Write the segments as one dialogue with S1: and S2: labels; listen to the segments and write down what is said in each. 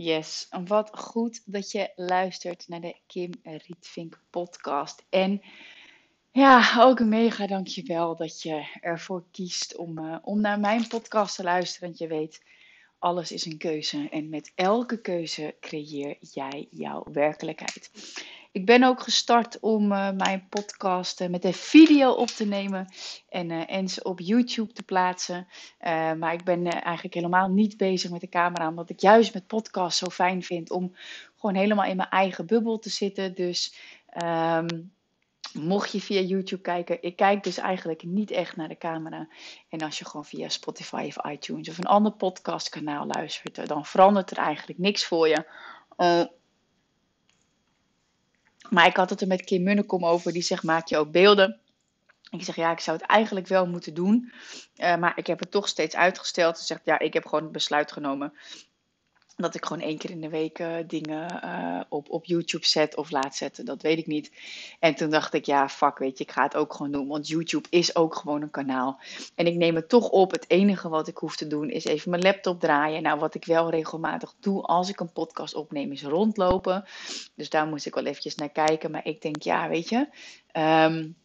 S1: Yes, wat goed dat je luistert naar de Kim Rietvink podcast. En ja, ook mega dankjewel dat je ervoor kiest om, eh, om naar mijn podcast te luisteren. Want je weet, alles is een keuze en met elke keuze creëer jij jouw werkelijkheid. Ik ben ook gestart om uh, mijn podcast uh, met een video op te nemen en, uh, en ze op YouTube te plaatsen. maar ik ben eigenlijk helemaal niet bezig met de camera, omdat ik juist met podcast zo fijn vind om gewoon helemaal in mijn eigen bubbel te zitten. Dus um, mocht je via YouTube kijken, ik kijk dus eigenlijk niet echt naar de camera. En als je gewoon via Spotify of iTunes of een ander podcastkanaal luistert, dan verandert er eigenlijk niks voor je. Maar ik had het er met Kim Munnekom over, die zegt: maak je ook beelden? Ik zeg ja, ik zou het eigenlijk wel moeten doen. Uh, maar ik heb het toch steeds uitgesteld. Ze zegt ja, ik heb gewoon het besluit genomen dat ik gewoon één keer in de week uh, dingen uh, op, op YouTube zet of laat zetten. Dat weet ik niet. En toen dacht ik, ja, fuck, weet je, ik ga het ook gewoon doen. Want YouTube is ook gewoon een kanaal. En ik neem het toch op. Het enige wat ik hoef te doen is even mijn laptop draaien. Nou, wat ik wel regelmatig doe als ik een podcast opneem, is rondlopen. Dus daar moest ik wel eventjes naar kijken. Maar ik denk, ja, weet je. Um,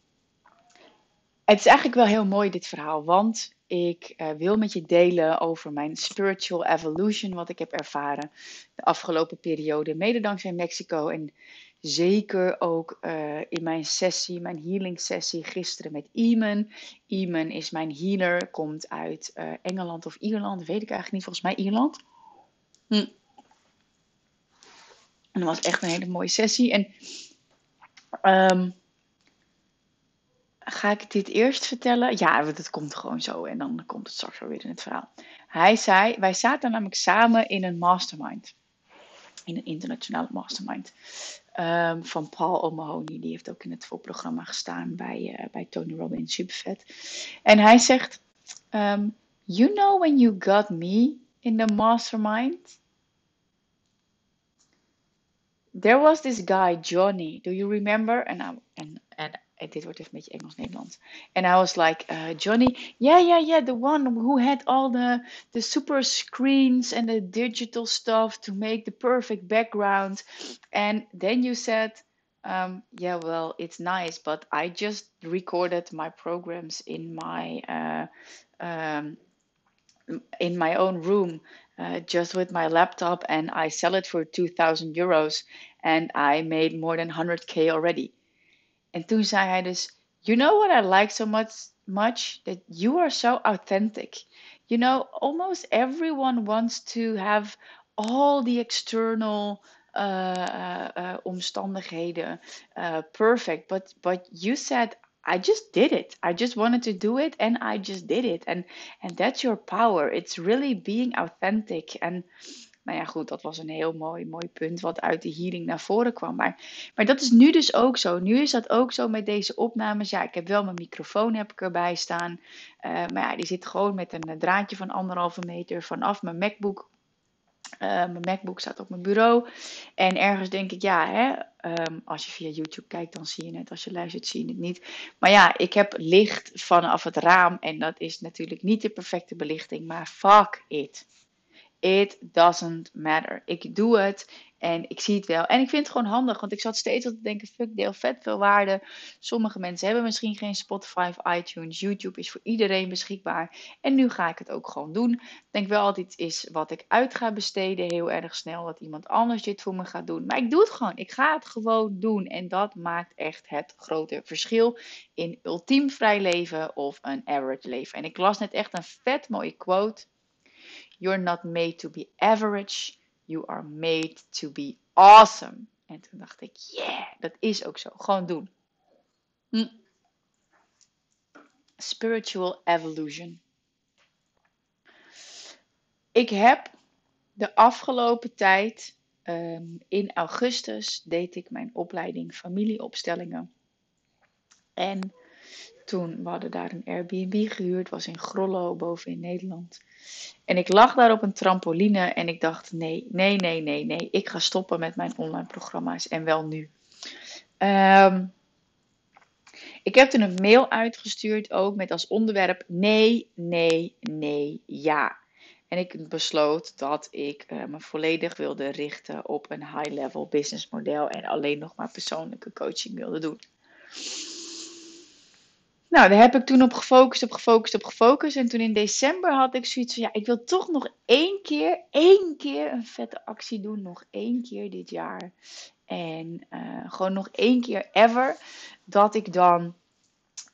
S1: het is eigenlijk wel heel mooi, dit verhaal. Want ik uh, wil met je delen over mijn spiritual evolution, wat ik heb ervaren de afgelopen periode, mede dankzij Mexico. En zeker ook uh, in mijn sessie, mijn healing sessie gisteren met Iman. Iman is mijn healer, komt uit uh, Engeland of Ierland, weet ik eigenlijk niet, volgens mij Ierland. Hm. En dat was echt een hele mooie sessie. En um, Ga ik dit eerst vertellen? Ja, dat komt gewoon zo en dan komt het straks weer in het verhaal. Hij zei, wij zaten namelijk samen in een mastermind. In een internationale mastermind. Um, van Paul O'Mahony. Die heeft ook in het voorprogramma gestaan bij, uh, bij Tony Robbins. Supervet. En hij zegt, um, you know when you got me in the mastermind? There was this guy, Johnny. Do you remember? And, I, and, and dit wordt even een beetje Engels-Nederlands. And I was like, uh, Johnny, yeah, yeah, yeah, the one who had all the, the super screens and the digital stuff to make the perfect background. And then you said, um, yeah, well, it's nice, but I just recorded my programs in my uh, um, in my own room, uh, just with my laptop, and I sell it for two thousand euros, and I made more than hundred k already. En toen zei hij dus, you know what I like so much, much? That you are so authentic. You know, almost everyone wants to have all the external uh, uh, uh, omstandigheden uh, perfect. But, but you said, I just did it. I just wanted to do it and I just did it. And, and that's your power. It's really being authentic. And nou ja, goed, dat was een heel mooi, mooi punt wat uit de healing naar voren kwam. Maar, maar dat is nu dus ook zo. Nu is dat ook zo met deze opnames. Ja, ik heb wel mijn microfoon heb ik erbij staan. Uh, maar ja, die zit gewoon met een draadje van anderhalve meter vanaf mijn MacBook. Uh, mijn MacBook staat op mijn bureau. En ergens denk ik, ja, hè, um, als je via YouTube kijkt, dan zie je het. Als je luistert, zie je het niet. Maar ja, ik heb licht vanaf het raam. En dat is natuurlijk niet de perfecte belichting. Maar fuck it. It doesn't matter. Ik doe het en ik zie het wel. En ik vind het gewoon handig, want ik zat steeds te denken: fuck, deel vet veel waarde. Sommige mensen hebben misschien geen Spotify of iTunes. YouTube is voor iedereen beschikbaar. En nu ga ik het ook gewoon doen. Ik denk wel altijd is wat ik uit ga besteden heel erg snel. Dat iemand anders dit voor me gaat doen. Maar ik doe het gewoon. Ik ga het gewoon doen. En dat maakt echt het grote verschil in ultiem vrij leven of een average leven. En ik las net echt een vet mooie quote. You're not made to be average. You are made to be awesome. En toen dacht ik, yeah, dat is ook zo. Gewoon doen. Hm. Spiritual evolution. Ik heb de afgelopen tijd, um, in augustus, deed ik mijn opleiding familieopstellingen. En toen, we hadden daar een Airbnb gehuurd, was in Grollo, boven in Nederland. En ik lag daar op een trampoline en ik dacht, nee, nee, nee, nee, nee, ik ga stoppen met mijn online programma's en wel nu. Um, ik heb toen een mail uitgestuurd ook met als onderwerp nee, nee, nee, ja. En ik besloot dat ik uh, me volledig wilde richten op een high-level business model en alleen nog maar persoonlijke coaching wilde doen. Nou, daar heb ik toen op gefocust, op gefocust, op gefocust. En toen in december had ik zoiets van, ja, ik wil toch nog één keer, één keer een vette actie doen. Nog één keer dit jaar. En uh, gewoon nog één keer ever. Dat ik dan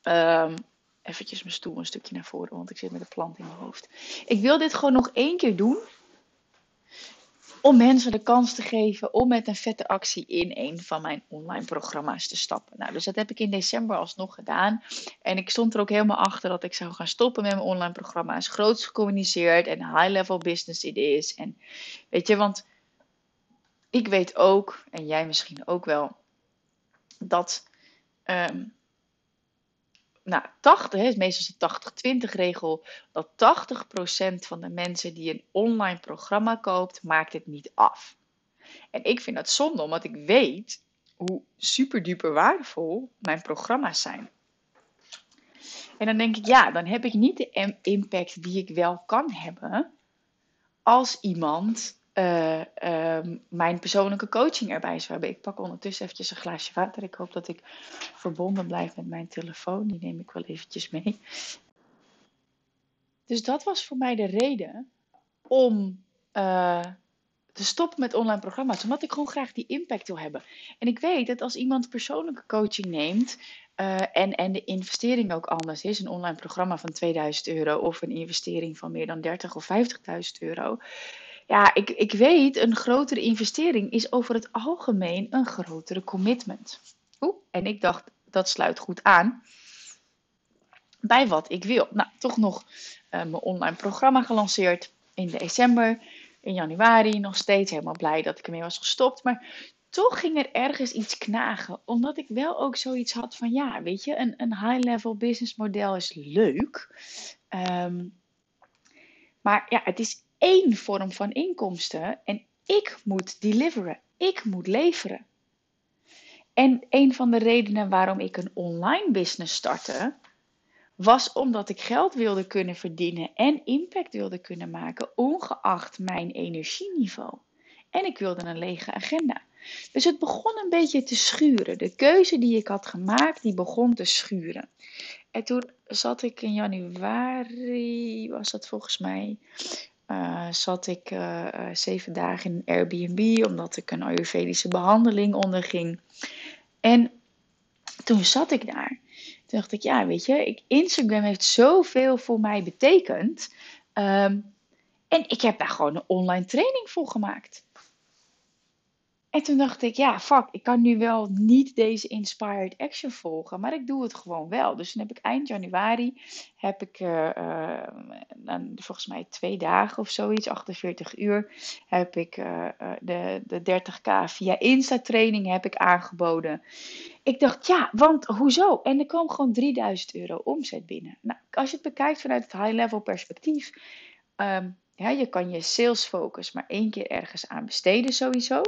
S1: um, eventjes mijn stoel een stukje naar voren, want ik zit met een plant in mijn hoofd. Ik wil dit gewoon nog één keer doen. Om mensen de kans te geven om met een vette actie in een van mijn online programma's te stappen. Nou, dus dat heb ik in december alsnog gedaan. En ik stond er ook helemaal achter dat ik zou gaan stoppen met mijn online programma's. Groots gecommuniceerd en high-level business it is. En weet je, want ik weet ook, en jij misschien ook wel, dat um, nou, 80, is meestal de 80-20 regel, dat 80% van de mensen die een online programma koopt, maakt het niet af. En ik vind dat zonde, omdat ik weet hoe super duper waardevol mijn programma's zijn. En dan denk ik, ja, dan heb ik niet de impact die ik wel kan hebben als iemand uh, uh, mijn persoonlijke coaching erbij zou hebben. Ik pak ondertussen eventjes een glaasje water. Ik hoop dat ik verbonden blijf met mijn telefoon. Die neem ik wel eventjes mee. Dus dat was voor mij de reden om uh, te stoppen met online programma's. Omdat ik gewoon graag die impact wil hebben. En ik weet dat als iemand persoonlijke coaching neemt. en, en de investering ook anders is, een online programma van 2000 euro of een investering van meer dan 30 of 50.000 euro, ja, ik, ik weet, een grotere investering is over het algemeen een grotere commitment. Oeh, en ik dacht, dat sluit goed aan bij wat ik wil. Nou, toch nog uh, mijn online programma gelanceerd in december. In januari nog steeds helemaal blij dat ik ermee was gestopt. Maar toch ging er ergens iets knagen. Omdat ik wel ook zoiets had van, ja, weet je, een, een high-level business model is leuk. Um, maar ja, het is één vorm van inkomsten en ik moet deliveren. Ik moet leveren. En een van de redenen waarom ik een online business startte, was omdat ik geld wilde kunnen verdienen en impact wilde kunnen maken, ongeacht mijn energieniveau. En ik wilde een lege agenda. Dus het begon een beetje te schuren. De keuze die ik had gemaakt, die begon te schuren. En toen zat ik in januari, was dat volgens mij, uh, zat ik uh, zeven dagen in Airbnb omdat ik een Ayurvedische behandeling onderging. En toen zat ik daar. Toen dacht ik, ja, weet je, ik, Instagram heeft zoveel voor mij betekend. Um, en ik heb daar gewoon een online training voor gemaakt. En toen dacht ik, ja, fuck, ik kan nu wel niet deze inspired action volgen, maar ik doe het gewoon wel. Dus toen heb ik eind januari, heb ik uh, uh, volgens mij twee dagen of zoiets, 48 uur, heb ik uh, de, de 30k via Insta-training heb ik aangeboden. Ik dacht, ja, want hoezo? En er kwam gewoon 3000 euro omzet binnen. Nou, als je het bekijkt vanuit het high-level perspectief, um, ja, je kan je sales focus maar één keer ergens aan besteden sowieso.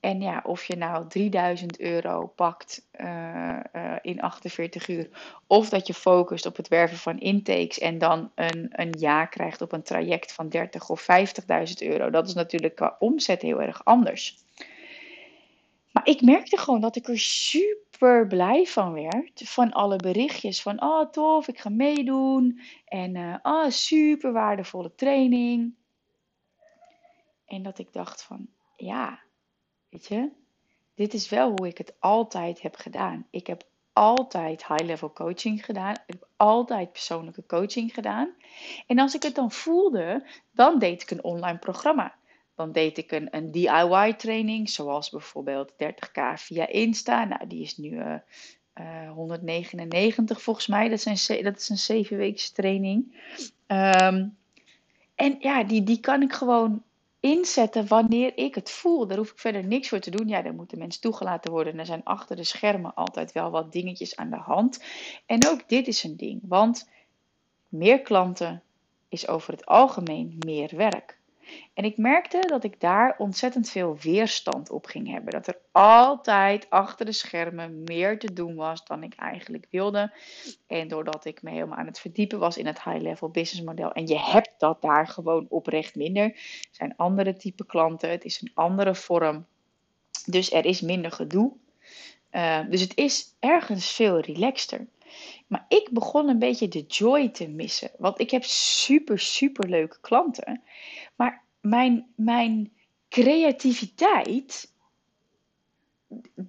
S1: En ja, of je nou 3000 euro pakt uh, uh, in 48 uur, of dat je focust op het werven van intakes en dan een, een ja krijgt op een traject van 30 of 50.000 euro, dat is natuurlijk qua omzet heel erg anders. Maar ik merkte gewoon dat ik er super blij van werd. Van alle berichtjes van, oh tof, ik ga meedoen. En oh, super waardevolle training. En dat ik dacht van, ja, Weet je, dit is wel hoe ik het altijd heb gedaan. Ik heb altijd high-level coaching gedaan. Ik heb altijd persoonlijke coaching gedaan. En als ik het dan voelde, dan deed ik een online programma. Dan deed ik een, een DIY-training, zoals bijvoorbeeld 30k via Insta. Nou, die is nu uh, uh, 199 volgens mij. Dat, zijn, dat is een 7 weken training. Um, en ja, die, die kan ik gewoon inzetten wanneer ik het voel. Daar hoef ik verder niks voor te doen. Ja, dan moeten mensen toegelaten worden. er zijn achter de schermen altijd wel wat dingetjes aan de hand. En ook dit is een ding. Want meer klanten is over het algemeen meer werk. En ik merkte dat ik daar ontzettend veel weerstand op ging hebben. Dat er altijd achter de schermen meer te doen was dan ik eigenlijk wilde. En doordat ik me helemaal aan het verdiepen was in het high-level business model. En je hebt dat daar gewoon oprecht minder. Er zijn andere type klanten. Het is een andere vorm. Dus er is minder gedoe. Uh, dus het is ergens veel relaxter. Maar ik begon een beetje de joy te missen. Want ik heb super, super leuke klanten. Maar mijn, mijn creativiteit,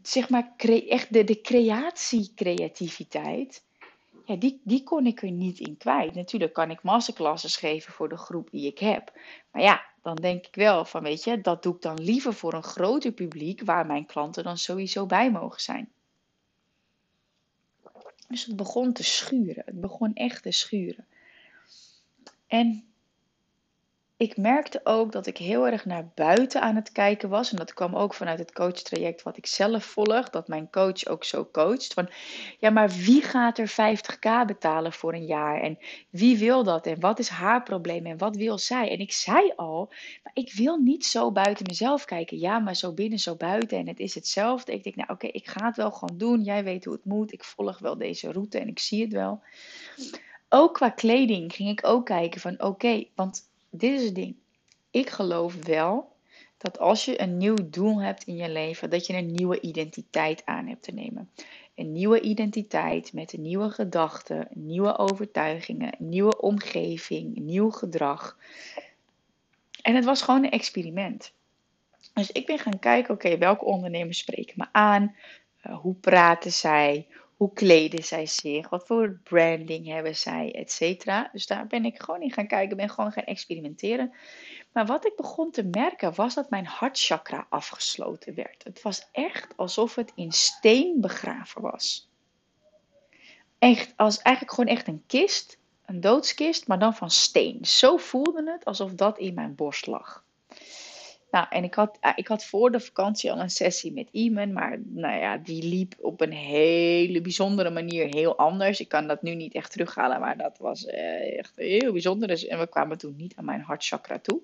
S1: zeg maar echt de, de creatiecreativiteit, ja, die, die kon ik er niet in kwijt. Natuurlijk kan ik masterclasses geven voor de groep die ik heb. Maar ja, dan denk ik wel van, weet je, dat doe ik dan liever voor een groter publiek waar mijn klanten dan sowieso bij mogen zijn. Dus het begon te schuren. Het begon echt te schuren. En ik merkte ook dat ik heel erg naar buiten aan het kijken was. En dat kwam ook vanuit het coachtraject wat ik zelf volg. Dat mijn coach ook zo coacht. Van ja, maar wie gaat er 50k betalen voor een jaar? En wie wil dat? En wat is haar probleem? En wat wil zij? En ik zei al, maar ik wil niet zo buiten mezelf kijken. Ja, maar zo binnen, zo buiten. En het is hetzelfde. Ik denk, nou oké, ik ga het wel gewoon doen. Jij weet hoe het moet. Ik volg wel deze route en ik zie het wel. Ook qua kleding ging ik ook kijken van oké, want dit is het ding. Ik geloof wel dat als je een nieuw doel hebt in je leven, dat je een nieuwe identiteit aan hebt te nemen. Een nieuwe identiteit met nieuwe gedachten, nieuwe overtuigingen, nieuwe omgeving, nieuw gedrag. En het was gewoon een experiment. Dus ik ben gaan kijken, oké, welke ondernemers spreken me aan? Uh, hoe praten zij? Hoe kleden zij zich? Wat voor branding hebben zij? Etcetera. Dus daar ben ik gewoon in gaan kijken, ben gewoon gaan experimenteren. Maar wat ik begon te merken was dat mijn hartchakra afgesloten werd. Het was echt alsof het in steen begraven was. Echt, als eigenlijk gewoon echt een kist, een doodskist, maar dan van steen. Zo voelde het alsof dat in mijn borst lag. Nou, en ik had, eh, ik had voor de vakantie al een sessie met Iman, maar nou ja, die liep op een hele bijzondere manier heel anders. Ik kan dat nu niet echt terughalen, maar dat was eh, echt heel bijzonder. Dus, en we kwamen toen niet aan mijn hartchakra toe.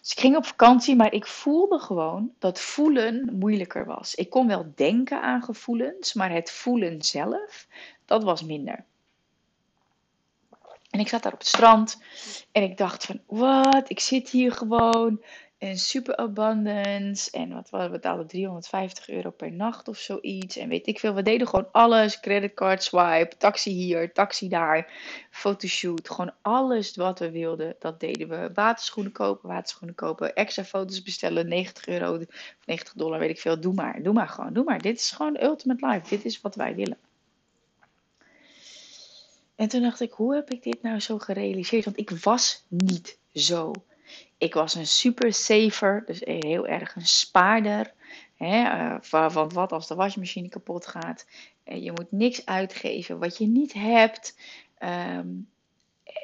S1: Dus ik ging op vakantie, maar ik voelde gewoon dat voelen moeilijker was. Ik kon wel denken aan gevoelens, maar het voelen zelf, dat was minder. En ik zat daar op het strand en ik dacht van, wat, ik zit hier gewoon in super abundance. En wat we betaalden 350 euro per nacht of zoiets. En weet ik veel, we deden gewoon alles. Creditcard swipe, taxi hier, taxi daar, fotoshoot. Gewoon alles wat we wilden, dat deden we. Waterschoenen kopen, waterschoenen kopen, extra foto's bestellen, 90 euro of 90 dollar, weet ik veel. Doe maar, doe maar gewoon, doe maar. Dit is gewoon ultimate life. Dit is wat wij willen. En toen dacht ik, hoe heb ik dit nou zo gerealiseerd? Want ik was niet zo. Ik was een super saver, dus heel erg een spaarder. Hè, want wat als de wasmachine kapot gaat? Je moet niks uitgeven wat je niet hebt. Um,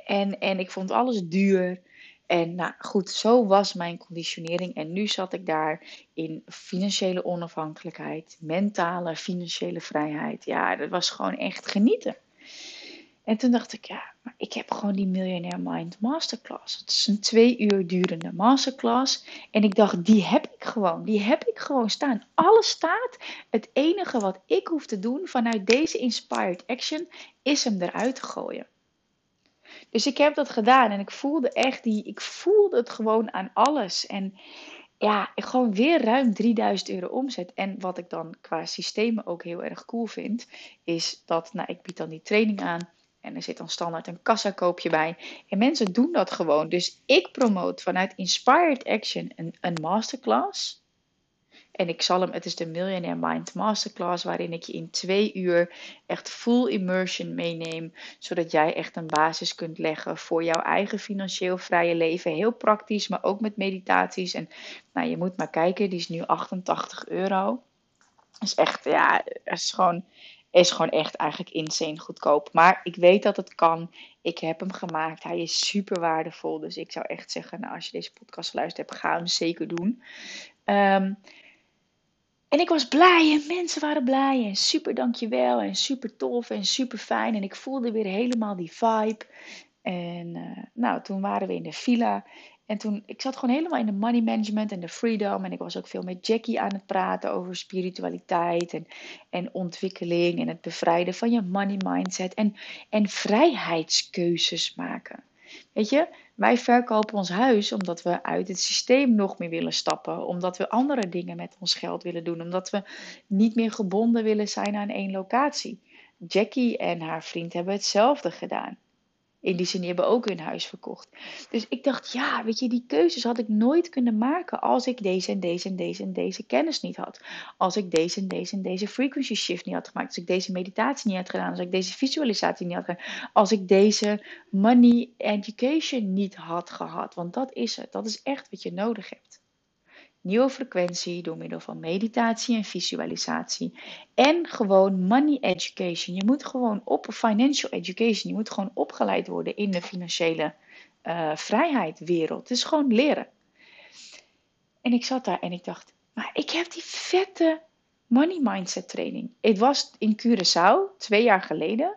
S1: en, en ik vond alles duur. En nou goed, zo was mijn conditionering. En nu zat ik daar in financiële onafhankelijkheid, mentale financiële vrijheid. Ja, dat was gewoon echt genieten. En toen dacht ik, ja, maar ik heb gewoon die Millionaire Mind Masterclass. Het is een twee uur durende masterclass. En ik dacht, die heb ik gewoon. Die heb ik gewoon staan. Alles staat. Het enige wat ik hoef te doen vanuit deze Inspired Action is hem eruit te gooien. Dus ik heb dat gedaan en ik voelde echt die, ik voelde het gewoon aan alles. En ja, gewoon weer ruim 3000 euro omzet. En wat ik dan qua systemen ook heel erg cool vind, is dat, nou, ik bied dan die training aan. En er zit dan standaard een kassakoopje bij. En mensen doen dat gewoon. Dus ik promote vanuit Inspired Action een, een masterclass. En ik zal hem, het is de Millionaire Mind Masterclass, waarin ik je in twee uur echt full immersion meeneem. Zodat jij echt een basis kunt leggen voor jouw eigen financieel vrije leven. Heel praktisch, maar ook met meditaties. En nou, je moet maar kijken, die is nu 88 euro. Dat is echt, ja, het is gewoon is gewoon echt eigenlijk insane goedkoop. Maar ik weet dat het kan. Ik heb hem gemaakt. Hij is super waardevol. Dus ik zou echt zeggen, nou, als je deze podcast luistert hebt, ga hem zeker doen. Ehm, en ik was blij en mensen waren blij en super dankjewel en super tof en super fijn. En ik voelde weer helemaal die vibe. En uh, nou, toen waren we in de villa. En toen, ik zat gewoon helemaal in de money management en de freedom. En ik was ook veel met Jackie aan het praten over spiritualiteit en, en ontwikkeling. En het bevrijden van je money mindset. En, en vrijheidskeuzes maken. Weet je, wij verkopen ons huis omdat we uit het systeem nog meer willen stappen. Omdat we andere dingen met ons geld willen doen. Omdat we niet meer gebonden willen zijn aan één locatie. Jackie en haar vriend hebben hetzelfde gedaan. In die zin, hebben ook hun huis verkocht. Dus ik dacht, ja, weet je, die keuzes had ik nooit kunnen maken als ik deze en deze en deze en deze kennis niet had. Als ik deze en deze en deze frequency shift niet had gemaakt. Als ik deze meditatie niet had gedaan. Als ik deze visualisatie niet had gedaan. Als ik deze money education niet had gehad. Want dat is het. Dat is echt wat je nodig hebt nieuwe frequentie door middel van meditatie en visualisatie. En gewoon money education. Je moet gewoon op financial education. Je moet gewoon opgeleid worden in de financiële uh, vrijheid wereld. Het is gewoon leren. En ik zat daar en ik dacht, maar ik heb die vette money mindset training. Het was in Curaçao twee jaar geleden.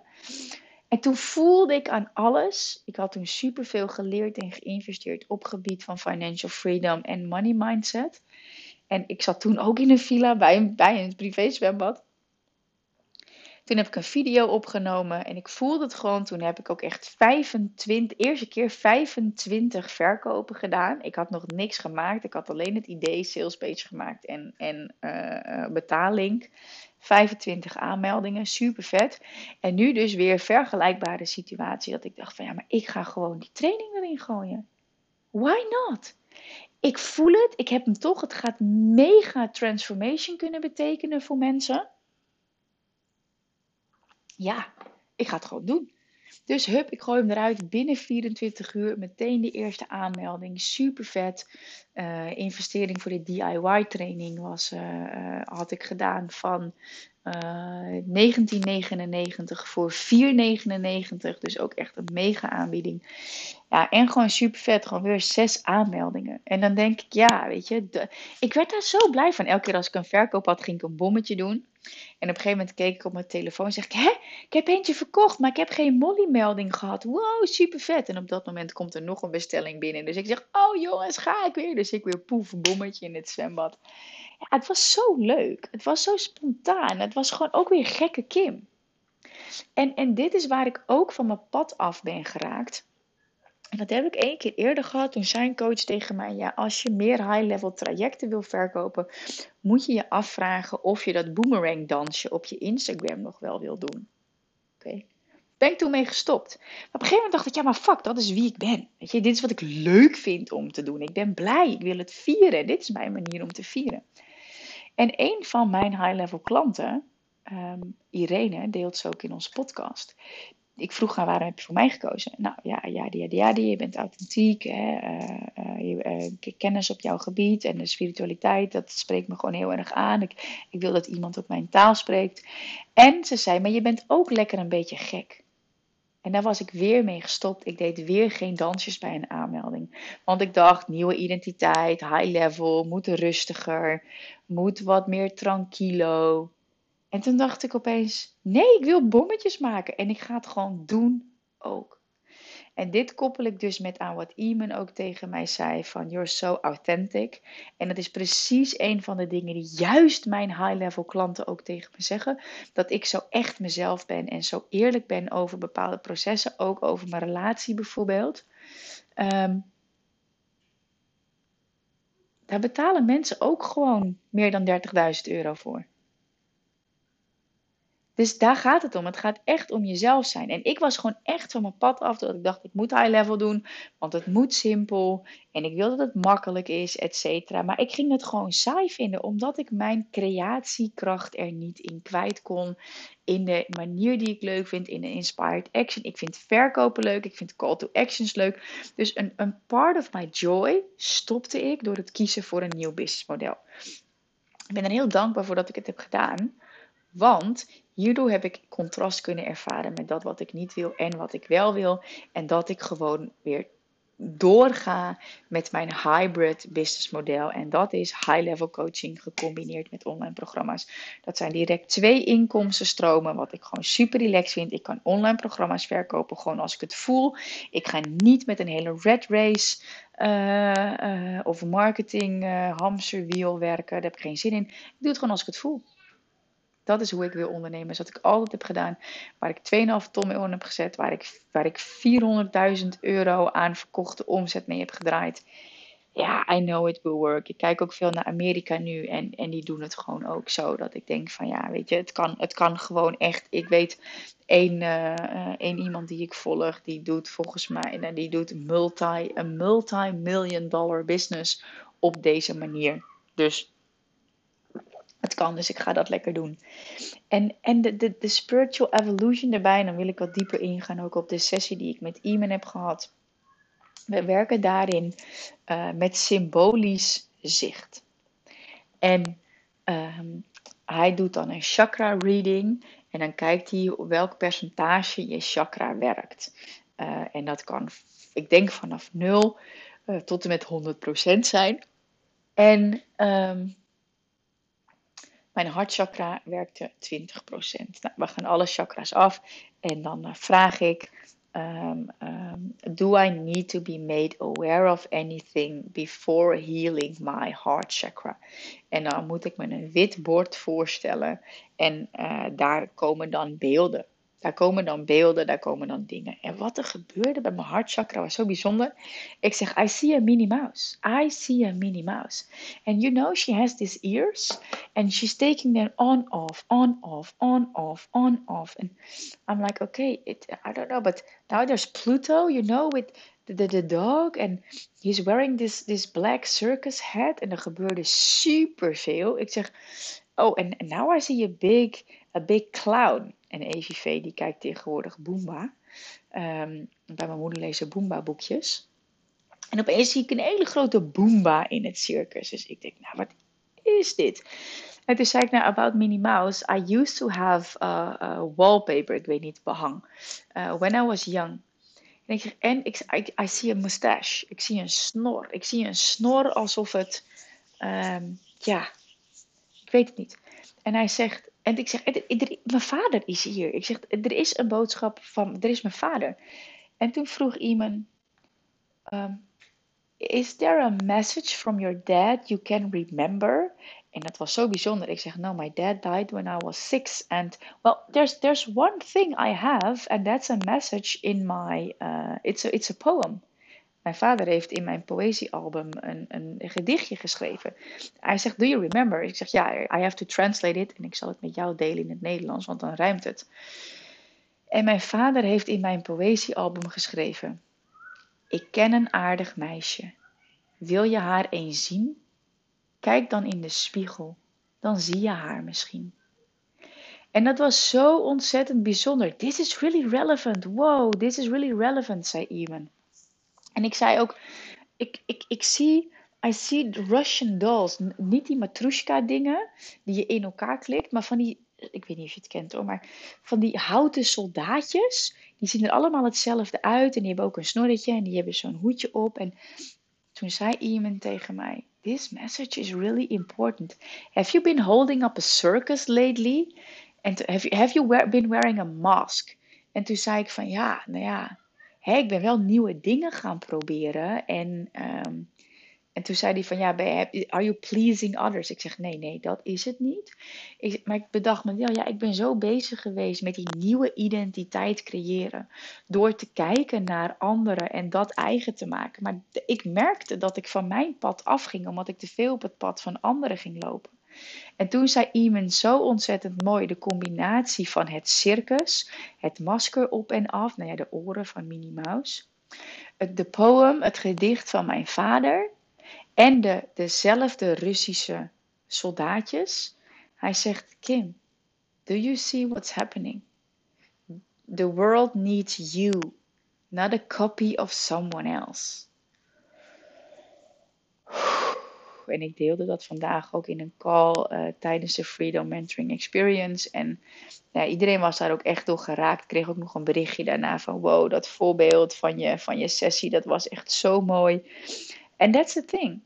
S1: En toen voelde ik aan alles. Ik had toen superveel geleerd en geïnvesteerd op gebied van financial freedom en money mindset. En ik zat toen ook in een villa bij een, bij een privé zwembad. Toen heb ik een video opgenomen en ik voelde het gewoon. Toen heb ik ook echt 25, eerste keer 25 verkopen gedaan. Ik had nog niks gemaakt. Ik had alleen het idee, salespage gemaakt en, en uh, betaling. 25 aanmeldingen, super vet. En nu dus weer vergelijkbare situatie dat ik dacht van ja, maar ik ga gewoon die training erin gooien. Why not? Ik voel het, ik heb hem toch. Het gaat mega transformation kunnen betekenen voor mensen. Ja, ik ga het gewoon doen. Dus hup, ik gooi hem eruit binnen 24 uur. Meteen de eerste aanmelding. Super vet. Uh, investering voor de DIY training was, uh, had ik gedaan van 1999 eh, voor 499. Dus ook echt een mega aanbieding. Ja, en gewoon super vet. Gewoon weer zes aanmeldingen. En dan denk ik, ja, weet je. ik werd daar zo blij van. Elke keer als ik een verkoop had, ging ik een bommetje doen. En op een gegeven moment keek ik op mijn telefoon en zeg ik, hè, ik heb eentje verkocht, maar ik heb geen Molly-melding gehad. Wow, super vet. En op dat moment komt er nog een bestelling binnen. Dus ik zeg, oh jongens, ga ik weer. Dus ik weer poef, bommetje in het zwembad. Ja, het was zo leuk. Het was zo spontaan. Het was gewoon ook weer gekke Kim. En, en dit is waar ik ook van mijn pad af ben geraakt. Dat heb ik één keer eerder gehad. Toen zei een coach tegen mij: Ja, als je meer high-level trajecten wil verkopen, moet je je afvragen of je dat boomerang dansje op je Instagram nog wel wil doen. Oké. Ben ik toen mee gestopt. Maar op een gegeven moment dacht ik: Ja, maar fuck, dat is wie ik ben. Weet je, dit is wat ik leuk vind om te doen. Ik ben blij, ik wil het vieren. Dit is mijn manier om te vieren. En een van mijn high-level klanten, ehm, Irene, deelt ze ook in onze podcast. Ik vroeg haar waarom heb je voor mij gekozen? Nou ja, ja, ja, ja, je bent authentiek, hè, uh, kennis op jouw gebied en de spiritualiteit, dat spreekt me gewoon heel erg aan. Ik, ik wil dat iemand ook mijn taal spreekt. En ze zei, maar je bent ook lekker een beetje gek. En daar was ik weer mee gestopt. Ik deed weer geen dansjes bij een aanmelding. Want ik dacht, nieuwe identiteit, high level, moet rustiger, moet wat meer tranquilo. En toen dacht ik opeens, nee, ik wil bommetjes maken en ik ga het gewoon doen ook. En dit koppel ik dus met aan wat Iman ook tegen mij zei van you're so authentic. En dat is precies een van de dingen die juist mijn high-level klanten ook tegen me zeggen. Dat ik zo echt mezelf ben en zo eerlijk ben over bepaalde processen. Ook over mijn relatie bijvoorbeeld. Um, daar betalen mensen ook gewoon meer dan 30.000 euro voor. Dus daar gaat het om. Het gaat echt om jezelf zijn. En ik was gewoon echt van mijn pad af. Dat ik dacht, ik moet high level doen. Want het moet simpel. En ik wil dat het makkelijk is, et cetera. Maar ik ging het gewoon saai vinden. Omdat ik mijn creatiekracht er niet in kwijt kon. In de manier die ik leuk vind. In de inspired action. Ik vind verkopen leuk. Ik vind call to actions leuk. Dus een, een part of my joy stopte ik door het kiezen voor een nieuw businessmodel. Ik ben er heel dankbaar voor dat ik het heb gedaan. Want hierdoor heb ik contrast kunnen ervaren met dat wat ik niet wil en wat ik wel wil. En dat ik gewoon weer doorga met mijn hybrid business model. En dat is high-level coaching gecombineerd met online programma's. Dat zijn direct twee inkomstenstromen, wat ik gewoon super relaxed vind. Ik kan online programma's verkopen gewoon als ik het voel. Ik ga niet met een hele red race uh, uh, of marketing uh, hamsterwiel werken. Daar heb ik geen zin in. Ik doe het gewoon als ik het voel. Dat is hoe ik wil ondernemen. Is wat ik altijd heb gedaan. Waar ik 2,5 ton mee heb gezet. Waar ik, waar ik 400.000 euro aan verkochte omzet mee heb gedraaid. Ja, I know it will work. Ik kijk ook veel naar Amerika nu. En, en die doen het gewoon ook zo. Dat ik denk van ja, weet je, het kan, het kan gewoon echt. Ik weet één, uh, één iemand die ik volg. Die doet volgens mij. En die doet multi, een multi-million dollar business op deze manier. Dus het kan, dus ik ga dat lekker doen. En, en de, de, de spiritual evolution erbij, dan wil ik wat dieper ingaan, ook op de sessie die ik met Iman heb gehad. We werken daarin uh, met symbolisch zicht. En uh, hij doet dan een chakra reading en dan kijkt hij op welk percentage je chakra werkt. Uh, en dat kan, ik denk vanaf 0 uh, tot en met 100% zijn. En um, mijn hartchakra werkte 20%. Nou, we gaan alle chakras af en dan uh, vraag ik: um, um, Do I need to be made aware of anything before healing my heart chakra? En dan moet ik me een wit bord voorstellen en uh, daar komen dan beelden daar komen dan beelden, daar komen dan dingen. En wat er gebeurde bij mijn hartchakra was zo bijzonder. Ik zeg, I see a Minnie Mouse. I see a Minnie Mouse. And you know, she has these ears. And she's taking them on, off, on, off, on, off, on, off. And I'm like, okay, it, I don't know. But now there's Pluto, you know, with the, the, the dog. And he's wearing this, this black circus hat. En er gebeurde super veel. Ik zeg, oh, and now I see a big, a big clown. En EVV die kijkt tegenwoordig Boomba. Um, bij mijn moeder lezen Boomba boekjes. En opeens zie ik een hele grote Boomba in het circus. Dus ik denk, nou wat is dit? En toen zei ik nou, about Minnie Mouse. I used to have a, wallpaper, ik weet niet, behang. Uh, when I was young. En ik, en ik, I, see a mustache. Ik zie een snor. Ik zie een snor alsof het, um, ja, ik weet het niet. En hij zegt, en ik zeg, mijn vader is hier. Ik zeg, er is een boodschap van, er is mijn vader. En toen vroeg iemand, um, is there a message from your dad you can remember? En dat was zo bijzonder. Ik zeg, no, my dad died when I was six. And well, there's there's one thing I have, and that's a message in my. Uh, it's it's a poem. Mijn vader heeft in mijn poëziealbum een, een, gedichtje geschreven. Hij zegt, do you remember? Ik zeg, ja, I have to translate it. En ik zal het met jou delen in het Nederlands, want dan ruimt het. En mijn vader heeft in mijn poëziealbum geschreven. Ik ken een aardig meisje. Wil je haar eens zien? Kijk dan in de spiegel. Dan zie je haar misschien. En dat was zo ontzettend bijzonder. This is really relevant. Wow, this is really relevant, zei Iman. En ik zei ook, ik, ik, ik zie, I see Russian dolls. Niet die matrushka dingen die je in elkaar klikt, maar van die, ik weet niet of je het kent hoor, maar van die houten soldaatjes. Die zien er allemaal hetzelfde uit en die hebben ook een snorretje en die hebben zo'n hoedje op. En toen zei iemand tegen mij, this message is really important. Have you been holding up a circus lately? And have you, have you been wearing a mask? En toen zei ik van ja, nou ja, ik ben wel nieuwe dingen gaan proberen. En, um, en toen zei hij van ja, are you pleasing others? Ik zeg nee, nee, dat is het niet. Ik, maar ik bedacht me wel, ja, ik ben zo bezig geweest met die nieuwe identiteit creëren. Door te kijken naar anderen en dat eigen te maken. Maar ik merkte dat ik van mijn pad afging, omdat ik te veel op het pad van anderen ging lopen. En toen zei Iman zo ontzettend mooi de combinatie van het circus, het masker op en af, nou ja, de oren van Minnie Mouse, de poem, het gedicht van mijn vader en de, dezelfde Russische soldaatjes. Hij zegt, Kim, do you see what's happening? The world needs you, not a copy of someone else. En ik deelde dat vandaag ook in een call uh, tijdens de Freedom Mentoring Experience. En ja, iedereen was daar ook echt door geraakt. Ik kreeg ook nog een berichtje daarna van wow, dat voorbeeld van je, van je sessie, dat was echt zo mooi. En that's the thing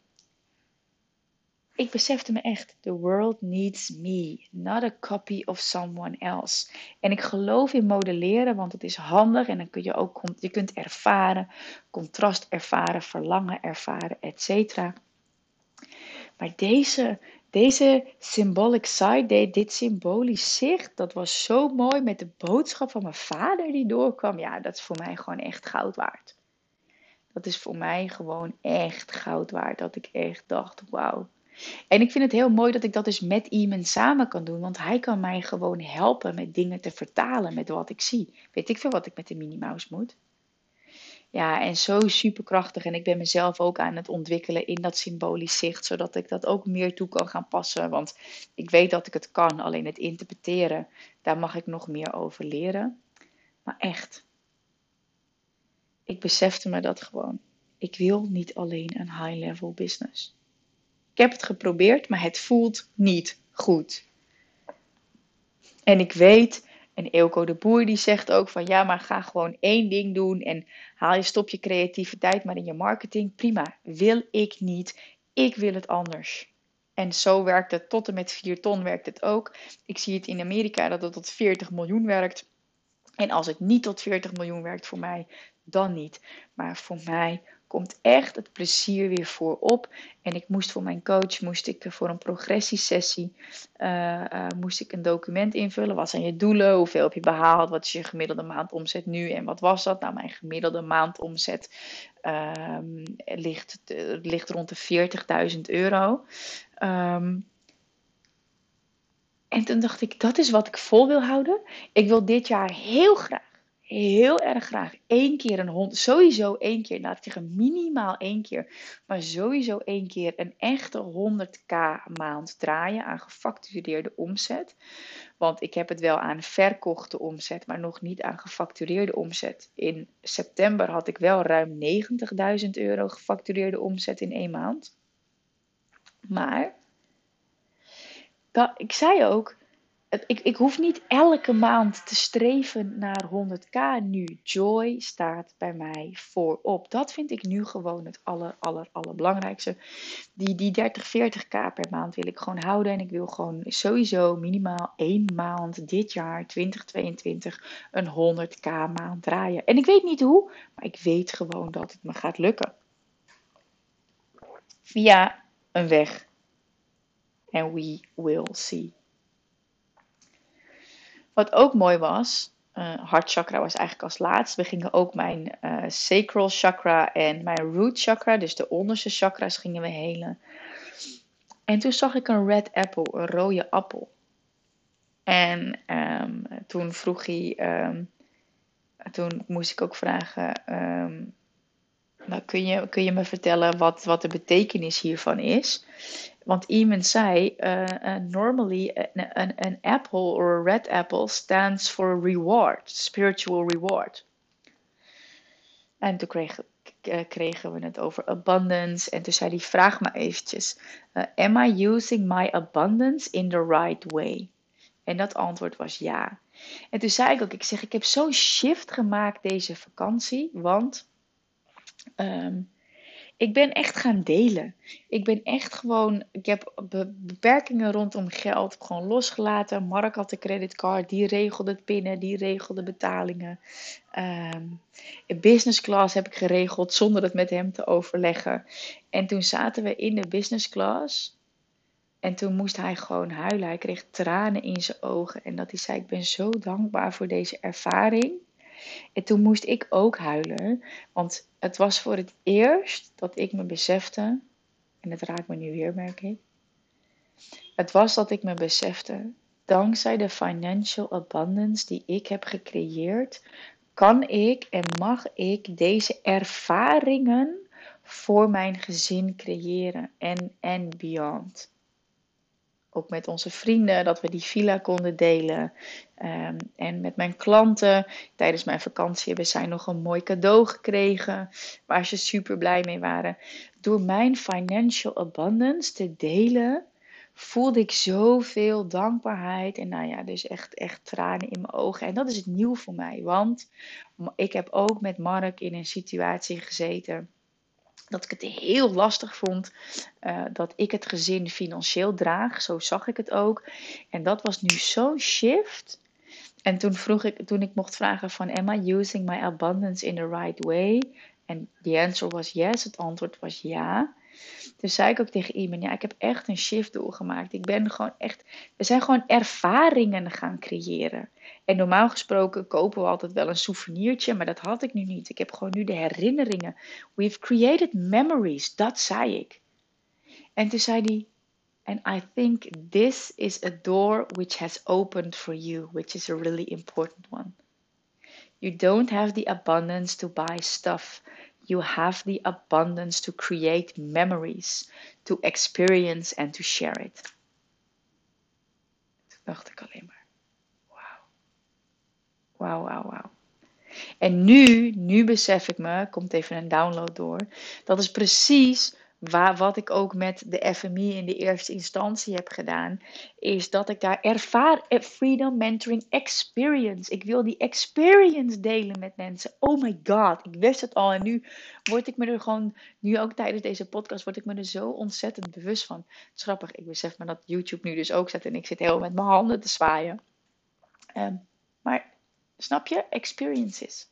S1: ik besefte me echt, the world needs me, not a copy of someone else. En ik geloof in modelleren, want het is handig en dan kun je ook, je kunt ervaren, contrast ervaren, verlangen ervaren, etc. Maar deze, deze symbolic side, dit symbolisch zicht, dat was zo mooi met de boodschap van mijn vader die doorkwam. Ja, dat is voor mij gewoon echt goud waard. Dat is voor mij gewoon echt goud waard. Dat ik echt dacht, wauw en ik vind het heel mooi dat ik dat dus met iemand samen kan doen. Want hij kan mij gewoon helpen met dingen te vertalen met wat ik zie. Weet ik veel wat ik met de Minnie moet. Ja, en zo superkrachtig. En ik ben mezelf ook aan het ontwikkelen in dat symbolisch zicht. Zodat ik dat ook meer toe kan gaan passen. Want ik weet dat ik het kan. Alleen het interpreteren, daar mag ik nog meer over leren. Maar echt. Ik besefte me dat gewoon. Ik wil niet alleen een high-level business. Ik heb het geprobeerd, maar het voelt niet goed. En ik weet, en Eelco de Boer die zegt ook van ja, maar ga gewoon één ding doen en haal je stop je creativiteit maar in je marketing. Prima, wil ik niet. Ik wil het anders. En zo werkt het tot en met 4 ton werkt het ook. Ik zie het in Amerika dat het tot 40 miljoen werkt. En als het niet tot 40 miljoen werkt voor mij, dan niet. Maar voor mij komt echt het plezier weer voorop. En ik moest voor mijn coach, moest ik voor een progressiesessie, uh, moest ik een document invullen. Wat zijn je doelen? Hoeveel heb je behaald? Wat is je gemiddelde maandomzet nu? En wat was dat? Nou, mijn gemiddelde maandomzet uh, ligt, ligt rond de 40.000 euro. Um, en toen dacht ik, dat is wat ik vol wil houden. Ik wil dit jaar heel graag heel erg graag één keer een hond, sowieso één keer, laat ik zeggen minimaal één keer, maar sowieso één keer een echte 100k maand draaien aan gefactureerde omzet. Want ik heb het wel aan verkochte omzet, maar nog niet aan gefactureerde omzet. In september had ik wel ruim 90.000 euro gefactureerde omzet in één maand. Maar ik zei ook, ik, ik hoef niet elke maand te streven naar 100k nu. Joy staat bij mij voorop. Dat vind ik nu gewoon het aller, aller, allerbelangrijkste. Die, die 30, 40k per maand wil ik gewoon houden. En ik wil gewoon sowieso minimaal één maand dit jaar, 2022, een 100k maand draaien. En ik weet niet hoe, maar ik weet gewoon dat het me gaat lukken. Via een weg. En we will see. Wat ook mooi was, uh, hartchakra was eigenlijk als laatst. We gingen ook mijn uh, sacral chakra en mijn root chakra, dus de onderste chakras, gingen we helen. En toen zag ik een red apple, een rode appel. En um, toen vroeg hij, um, toen moest ik ook vragen, um, nou, kun, je, kun je me vertellen wat, wat de betekenis hiervan is? Want iemand zei, uh, uh, normally an, apple or a red apple stands for reward, spiritual reward. En toen kregen, uh, kregen we het over abundance. En toen zei hij, vraag me eventjes, am I using my abundance in the right way? En dat antwoord was ja. En toen zei ik ook, ik zeg, ik heb zo'n shift gemaakt deze vakantie, want... Um, ik ben echt gaan delen. Ik ben echt gewoon, ik heb beperkingen rondom geld gewoon losgelaten. Mark had de creditcard, die regelde het pinnen, die regelde betalingen. Um, business class heb ik geregeld zonder het met hem te overleggen. En toen zaten we in de business class. En toen moest hij gewoon huilen. Hij kreeg tranen in zijn ogen. En dat hij zei: Ik ben zo dankbaar voor deze ervaring. En toen moest ik ook huilen, want het was voor het eerst dat ik me besefte, en het raakt me nu weer, merk ik. Het was dat ik me besefte, dankzij de financial abundance die ik heb gecreëerd, kan ik en mag ik deze ervaringen voor mijn gezin creëren en beyond. Ook met onze vrienden, dat we die villa konden delen. Ehm, en met mijn klanten tijdens mijn vakantie hebben zij nog een mooi cadeau gekregen. Waar ze super blij mee waren. Door mijn financial abundance te delen, voelde ik zoveel dankbaarheid. En nou ja, dus echt, echt tranen in mijn ogen. En dat is het nieuw voor mij. Want ik heb ook met Mark in een situatie gezeten dat ik het heel lastig vond uh, dat ik het gezin financieel draag. Zo zag ik het ook. En dat was nu zo'n shift. En toen vroeg ik, toen ik mocht vragen van, am I using my abundance in the right way? En the answer was yes. Het antwoord was ja. Dus zei ik ook tegen iemand, ja, ik heb echt een shift doorgemaakt. Ik ben gewoon echt, we zijn gewoon ervaringen gaan creëren. En normaal gesproken kopen we altijd wel een souvenirtje, maar dat had ik nu niet. Ik heb gewoon nu de herinneringen. We've created memories, dat zei ik. En toen zei hij, and I think this is a door which has opened for you, which is a really important one. You don't have the abundance to buy stuff. You have the abundance to create memories, to experience and to share it. Toen dacht ik alleen maar. Wauw, wauw, wauw. En nu, nu besef ik me, komt even een download door. Dat is precies waar, wat ik ook met de FMI in de eerste instantie heb gedaan, is dat ik daar ervaar Freedom Mentoring Experience. Ik wil die experience delen met mensen. Oh my god, ik wist het al en nu word ik me er gewoon, nu ook tijdens deze podcast, word ik me er zo ontzettend bewust van. Het is grappig, ik besef me dat YouTube nu dus ook zet en ik zit heel met mijn handen te zwaaien. Um, maar snap je? Experiences.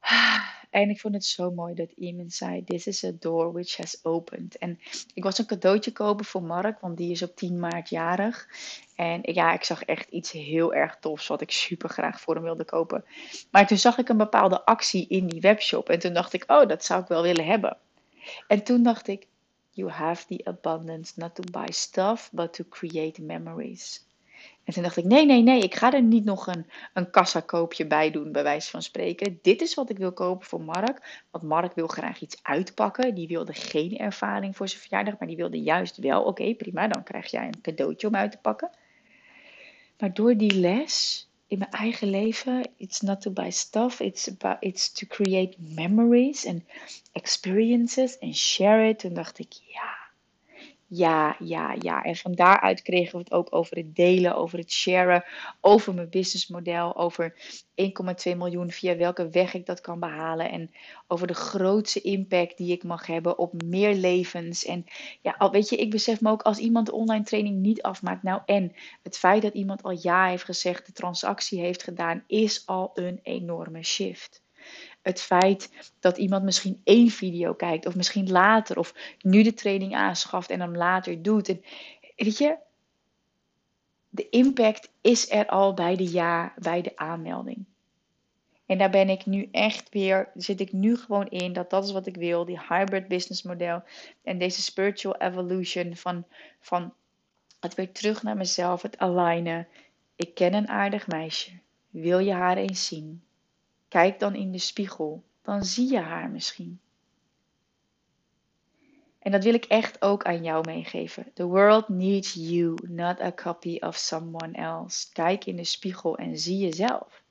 S1: En ik vond het zo mooi dat iemand zei: This is a door which has opened. En ik was een cadeautje kopen voor Mark, want die is op 10 maart jarig. En ja, ik zag echt iets heel erg tofs wat ik super graag voor hem wilde kopen. Maar toen zag ik een bepaalde actie in die webshop. En toen dacht ik: Oh, dat zou ik wel willen hebben. En toen dacht ik: You have the abundance not to buy stuff, but to create memories. En toen dacht ik, nee, nee, nee, ik ga er niet nog een, een kassakoopje bij doen, bij wijze van spreken. Dit is wat ik wil kopen voor Mark. Want Mark wil graag iets uitpakken. Die wilde geen ervaring voor zijn verjaardag, maar die wilde juist wel, oké, prima, dan krijg jij een cadeautje om uit te pakken. Maar door die les in mijn eigen leven, it's not to buy stuff, it's, about, it's to create memories and experiences and share it. Toen dacht ik, ja, ja, ja, ja. En van daaruit kregen we het ook over het delen, over het sharen, over mijn businessmodel, over 1,2 miljoen, via welke weg ik dat kan behalen. En over de grootste impact die ik mag hebben op meer levens. En ja, weet je, ik besef me ook als iemand de online training niet afmaakt. Nou, en het feit dat iemand al ja heeft gezegd, de transactie heeft gedaan, is al een enorme shift het feit dat iemand misschien één video kijkt, of misschien later, of nu de training aanschaft en hem later doet. En weet je, de impact is er al bij de ja, bij de aanmelding. En daar ben ik nu echt weer, zit ik nu gewoon in, dat dat is wat ik wil, die hybrid business model en deze spiritual evolution van, van het weer terug naar mezelf, het alignen. Ik ken een aardig meisje. Wil je haar eens zien? Kijk dan in de spiegel, dan zie je haar misschien. En dat wil ik echt ook aan jou meegeven. The world needs you, not a copy of someone else. Kijk in de spiegel en zie jezelf.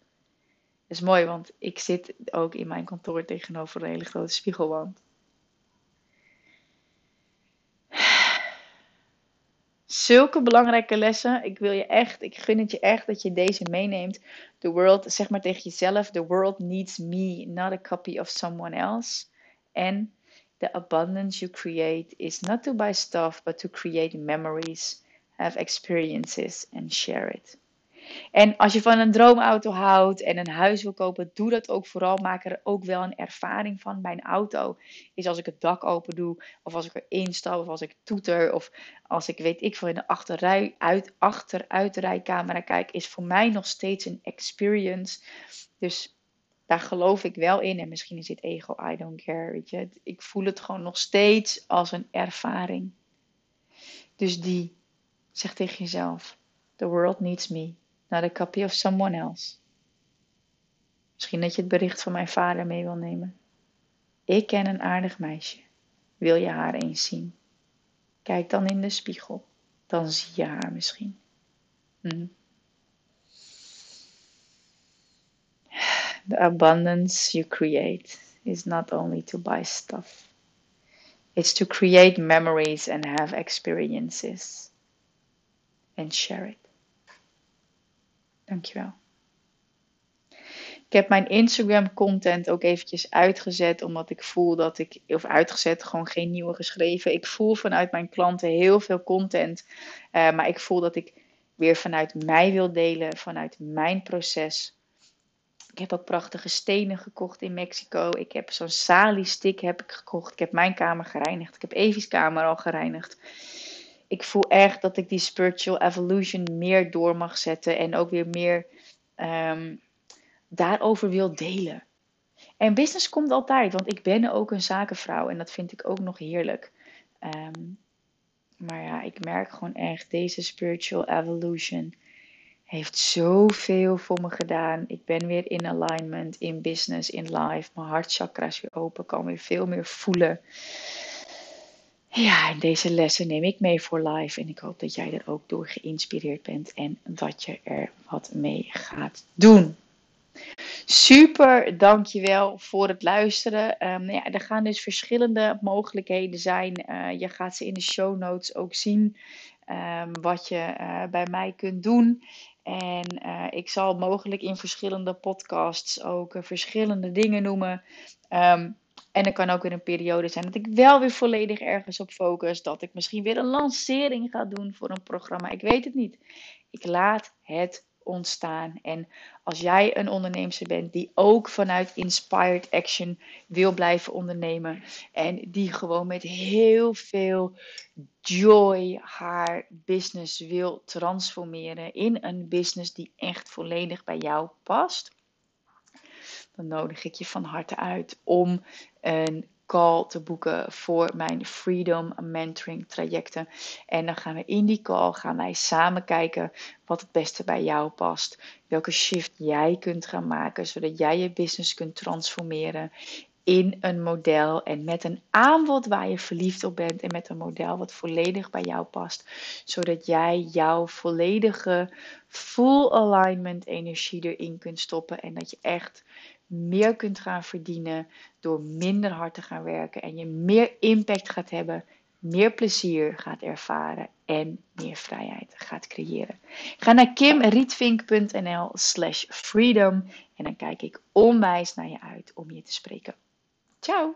S1: Dat is mooi, want ik zit ook in mijn kantoor tegenover een hele grote spiegelwand. Zulke belangrijke lessen. Ik wil je echt, ik gun het je echt dat je deze meeneemt. The world, zeg maar tegen jezelf: The world needs me, not a copy of someone else. En the abundance you create is not to buy stuff, but to create memories, have experiences and share it. En als je van een droomauto houdt en een huis wil kopen, doe dat ook vooral. Maak er ook wel een ervaring van. Bij een auto is als ik het dak open doe, of als ik erin stap, of als ik toeter, of als ik weet ik veel in de achterrij, uit, achteruitrijcamera kijk, is voor mij nog steeds een experience. Dus daar geloof ik wel in. En misschien is dit ego, I don't care. Weet je. Ik voel het gewoon nog steeds als een ervaring. Dus die, zeg tegen jezelf: The world needs me not a copy of someone else. Misschien dat je het bericht van mijn vader mee wil nemen. Ik ken een aardig meisje. Wil je haar eens zien? Kijk dan in de spiegel. Dan zie je haar misschien. Hm. The abundance you create is not only to buy stuff. It's to create memories and have experiences. And share it. Dankjewel. Ik heb mijn Instagram content ook eventjes uitgezet, omdat ik voel dat ik, of uitgezet, gewoon geen nieuwe geschreven. Ik voel vanuit mijn klanten heel veel content, uh, maar ik voel dat ik weer vanuit mij wil delen, vanuit mijn proces. Ik heb ook prachtige stenen gekocht in Mexico. Ik heb zo'n sali stick heb ik gekocht. Ik heb mijn kamer gereinigd. Ik heb Evie's kamer al gereinigd. Ik voel echt dat ik die spiritual evolution meer door mag zetten en ook weer meer um, daarover wil delen. En business komt altijd, want ik ben ook een zakenvrouw en dat vind ik ook nog heerlijk. Um, maar ja, ik merk gewoon echt, deze spiritual evolution heeft zoveel voor me gedaan. Ik ben weer in alignment, in business, in life. Mijn hartchakra is weer open, kan weer veel meer voelen. Ja, deze lessen neem ik mee voor life. En ik hoop dat jij er ook door geïnspireerd bent en dat je er wat mee gaat doen. Super, dankjewel voor het luisteren. Um, ja, er gaan dus verschillende mogelijkheden zijn. Uh, je gaat ze in de show notes ook zien. Um, wat je uh, bij mij kunt doen. En uh, ik zal mogelijk in verschillende podcasts ook verschillende dingen noemen. Um, en er kan ook weer een periode zijn dat ik wel weer volledig ergens op focus. Dat ik misschien weer een lancering ga doen voor een programma. Ik weet het niet. Ik laat het ontstaan. En als jij een ondernemer bent die ook vanuit Inspired Action wil blijven ondernemen. En die gewoon met heel veel joy haar business wil transformeren in een business die echt volledig bij jou past. Dan nodig ik je van harte uit om een call te boeken voor mijn Freedom Mentoring trajecten. En dan gaan we in die call gaan wij samen kijken wat het beste bij jou past. Welke shift jij kunt gaan maken zodat jij je business kunt transformeren in een model en met een aanbod waar je verliefd op bent en met een model wat volledig bij jou past, zodat jij jouw volledige full alignment energie erin kunt stoppen en dat je echt meer kunt gaan verdienen door minder hard te gaan werken en je meer impact gaat hebben, meer plezier gaat ervaren en meer vrijheid gaat creëren. Ga naar kimrietvink.nl slash freedom en dan kijk ik onwijs naar je uit om je te spreken. Ciao!